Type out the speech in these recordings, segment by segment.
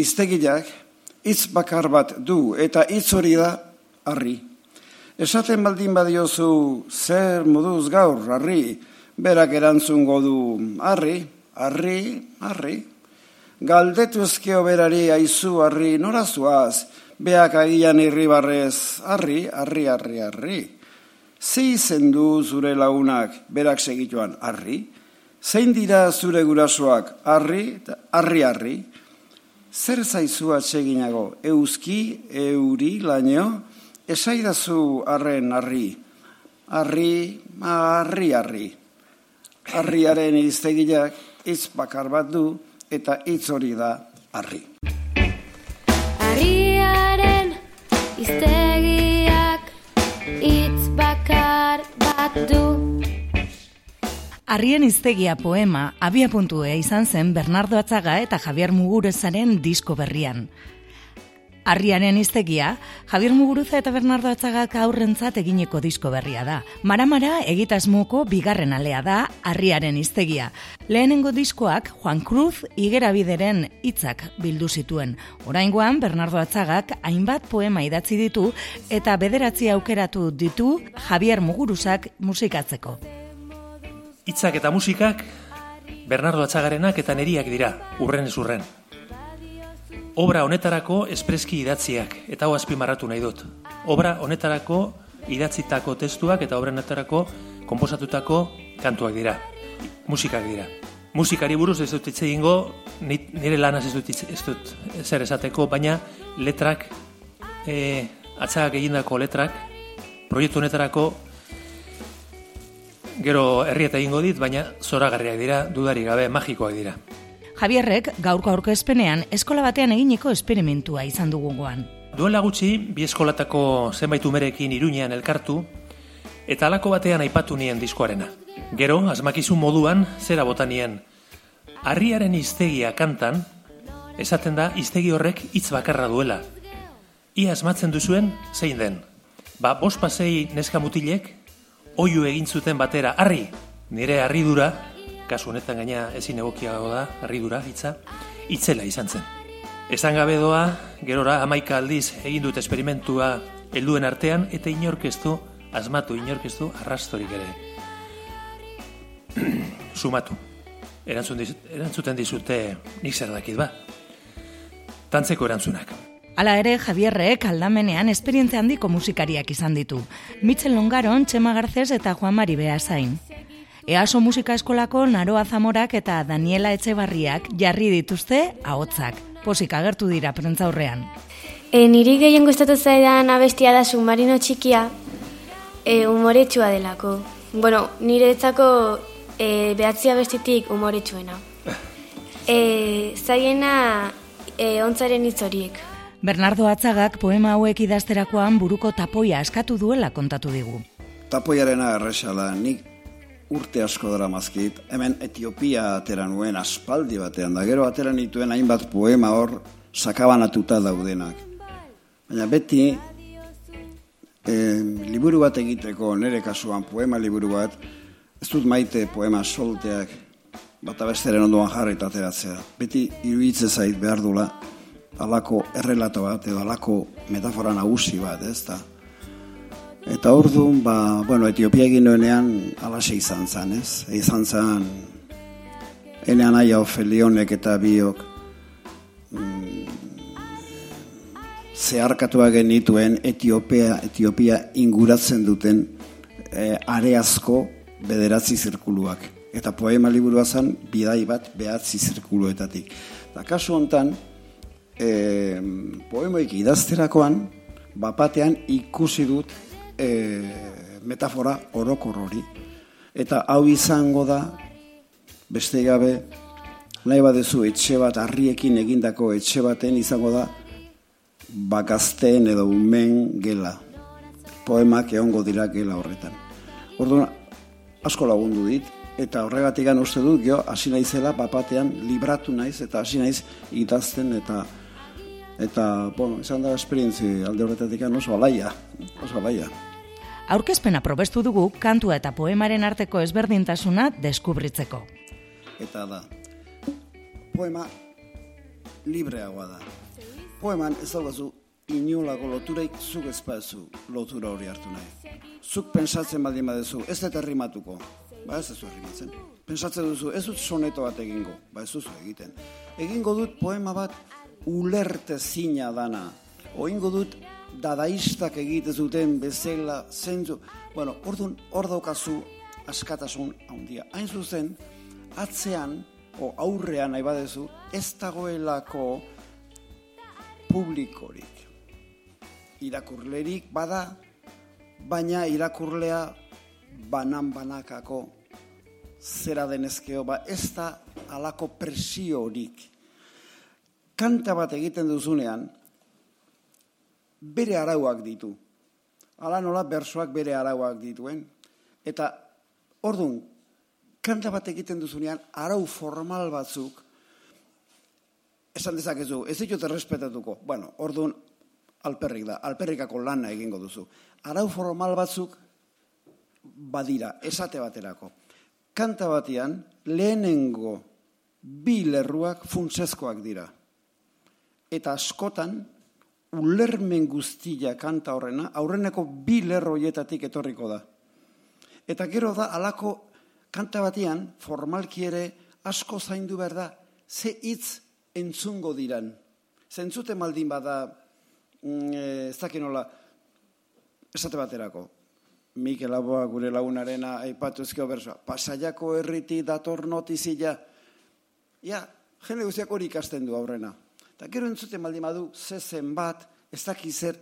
iztegiak hitz bakar bat du eta hitz hori da harri. Esaten baldin badiozu zer moduz gaur harri, berak erantzungo du harri, harri, harri. Galdetu ezkeo berari aizu harri norazuaz, beak agian irribarrez harri, harri, harri, harri. Zei zendu zure lagunak berak segituan harri, zein dira zure gurasoak harri, harri, harri. Zer zaizu atseginago, euski, euri, laino, esaidazu arren harri, harri, harri, harri. Harriaren iztegiak hitz bakar bat du eta hitz hori da harri. Harriaren iztegiak hitz bakar bat du. Arrien iztegia poema abia puntue izan zen Bernardo Atzaga eta Javier Muguruzaren disko berrian. Arriaren iztegia, Javier Muguruza eta Bernardo Atzagak aurrentzat egineko disko berria da. Maramara egitasmoko bigarren alea da Arriaren iztegia. Lehenengo diskoak Juan Cruz igerabideren hitzak bildu zituen. Oraingoan Bernardo Atzagak hainbat poema idatzi ditu eta bederatzi aukeratu ditu Javier Muguruzak musikatzeko. Hitzak eta musikak Bernardo Atzagarenak eta neriak dira, urren ez urren. Obra honetarako espreski idatziak, eta hau azpimarratu nahi dut. Obra honetarako idatzitako testuak eta obra honetarako konposatutako kantuak dira, musikak dira. Musikari buruz ez dut hitz egingo, nire lanaz ez dut, ez dut zer esateko, baina letrak, e, atzagak egindako letrak, proiektu honetarako gero herrieta egingo dit, baina zoragarriak dira, dudari gabe, magikoak dira. Javierrek gaurko aurkezpenean eskola batean eginiko esperimentua izan dugungoan. Duela gutxi, bi eskolatako zenbait umerekin iruñean elkartu, eta alako batean aipatu nien diskoarena. Gero, asmakizu moduan, zera botanien, harriaren iztegia kantan, esaten da iztegi horrek hitz bakarra duela. Ia asmatzen duzuen, zein den. Ba, bos pasei neska mutilek, oiu egin zuten batera, harri, nire harridura, kasu honetan gaina ezin egokiago da, harridura, hitza, itzela izan zen. Esan gabe doa, gerora amaika aldiz egin dut esperimentua helduen artean, eta inorkestu, asmatu inorkestu, arrastorik ere. Sumatu. Erantzun erantzuten dizute nik zer dakit ba. Tantzeko erantzunak. Hala ere, Javierrek aldamenean esperientzia handiko musikariak izan ditu. Michel Longaron, Txema Garces eta Juan Mari Beasain. Easo Musika Eskolako Naroa Zamorak eta Daniela Etxebarriak jarri dituzte ahotzak. Posik agertu dira prentza aurrean. E, niri gehien gustatu zaidan abestia da submarino txikia, e, umoretsua delako. Bueno, nire etzako e, behatzi abestitik umoretsuena. E, zaiena e, ontzaren hitzoriek. Bernardo Atzagak poema hauek idazterakoan buruko tapoia askatu duela kontatu digu. Tapoiarena erresala, nik urte asko dara mazkit, hemen Etiopia atera nuen aspaldi batean, da gero atera nituen hainbat poema hor sakabanatuta daudenak. Baina beti, e, liburu bat egiteko, nire kasuan poema liburu bat, ez dut maite poema solteak, bata besteren ondoan jarri eta ateratzea. Beti iruditzen zait behar dula, alako errelato bat, edo alako metafora nagusi bat, ez da? Eta orduan, ba, bueno, Etiopia egin nuenean alaxe izan zen, ez? Izan zen, enean aia ofelionek eta biok mm, zeharkatua genituen Etiopia, Etiopia inguratzen duten e, areazko bederatzi zirkuluak. Eta poema liburua zen, bidai bat behatzi zirkuluetatik. Eta kasu hontan, e, poemoik idazterakoan, bapatean ikusi dut e, metafora orokor hori. Eta hau izango da, beste gabe, nahi badezu etxe bat, harriekin egindako etxe baten izango da, bakazten edo umen gela. Poemak egongo dira gela horretan. Orduan, asko lagundu dit, eta horregatik uste dut, gio, hasi naizela, papatean, libratu naiz, eta hasi naiz itazten, eta Eta, bueno, izan da esperientzi alde horretatik oso alaia, oso alaia. Aurkezpena probestu dugu kantua eta poemaren arteko ezberdintasuna deskubritzeko. Eta da, poema libreagoa da. Poeman ez daukazu inolako loturaik zuk ezpazu lotura hori hartu nahi. Zuk pensatzen baldin badezu, ez dut errimatuko. Ba ez ez du errimatzen. Pensatzen duzu, ez dut soneto bat egingo. Ba ez duzu egiten. Egingo dut poema bat ulerte zina dana. Oingo dut dadaistak egite zuten bezala zentzu. Bueno, orduan hor daukazu askatasun handia. Hain zuzen, atzean, o aurrean nahi badezu, ez dagoelako publikorik. Irakurlerik bada, baina irakurlea banan banakako zera denezkeo, ba ez da alako presiorik. Kanta bat egiten duzunean, bere arauak ditu. Hala nola bersoak bere arauak dituen. Eta, ordun kanta bat egiten duzunean, arau formal batzuk, esan dezakezu, ez ditut errespetatuko. Bueno, orduan, alperrik da, alperrikako lana egingo duzu. Arau formal batzuk badira, esate baterako. Kanta batean, lehenengo bi lerruak funtsezkoak dira. Eta askotan, ulermen guztia kanta horrena, aurreneko bi lerroietatik etorriko da. Eta gero da, alako kanta batean, formalki ere, asko zaindu behar da, ze hitz entzungo diran. Zentzute maldin bada, mm, eh, ez dakit nola, esate baterako, Mikel Aboa gure lagunarena aipatu ezkeo bersoa, pasaiako herriti dator notizia, ja, jende guztiak hori ikasten du aurrena. Eta gero entzute maldin badu, zezen bat, ez daki zer,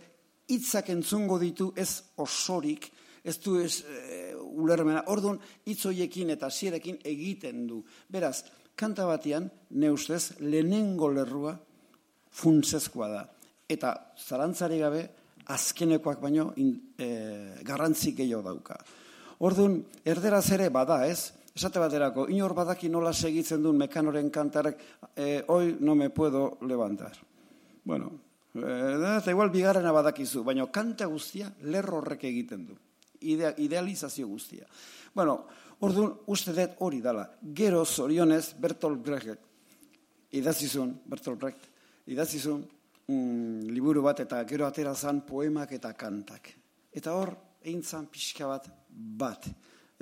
hitzak entzungo ditu ez osorik, ez du ez e, ulermena, orduan hitzoiekin eta zierekin egiten du. Beraz, kanta batian, ne ustez, lehenengo lerrua funtsezkoa da. Eta zarantzari gabe, azkenekoak baino in, e, garrantzik gehiago dauka. Orduan, erderaz ere bada ez, esate baterako, inor badaki nola segitzen duen mekanoren kantarek, e, hoi no me puedo levantar. Bueno, e, da, igual bigarrena badakizu, baina kanta guztia lerro horrek egiten du. Idea, idealizazio guztia. Bueno, orduan, uste dut hori dala. Gero zorionez, Bertolt Brecht, idazizun, Bertolt Brecht, idazizun, mm, liburu bat eta gero atera zan poemak eta kantak. Eta hor, egin zan pixka bat bat.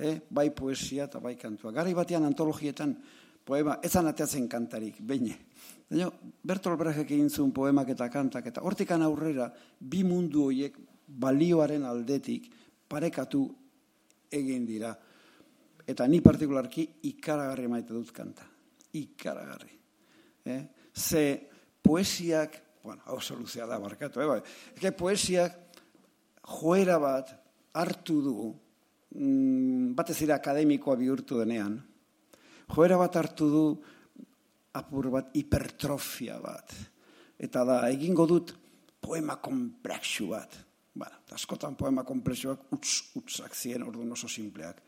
Eh? Bai poesia eta bai kantua. Gari batean antologietan poema, ezan ateatzen kantarik, baina. Baina, Bertolt Brecht egin zuen poemak eta kantak, eta hortikan aurrera, bi mundu horiek balioaren aldetik parekatu egin dira. Eta ni partikularki ikaragarri maite dut kanta. Ikaragarri. Eh? Ze poesiak, bueno, hau soluzia da barkatu, eh? Bai. Eke poesiak joera bat hartu du, mm, batez ere akademikoa bihurtu denean, joera bat hartu du apur bat hipertrofia bat. Eta da, egingo dut poema komplexu bat. Ba, askotan poema komplexuak utz, utzak ziren orduan oso simpleak.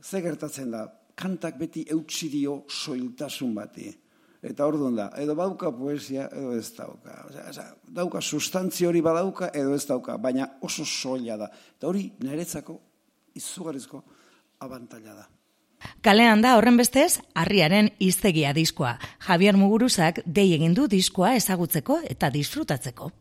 Ze gertatzen da, kantak beti eutsi dio soiltasun bati. Eta orduan da, edo bauka poesia, edo ez dauka. Osea, dauka sustantzia hori badauka, edo ez dauka, baina oso soila da. Eta hori niretzako izugarrizko abantaila da. Kalean da horren bestez, harriaren iztegia diskoa. Javier Muguruzak dei egin du diskoa ezagutzeko eta disfrutatzeko.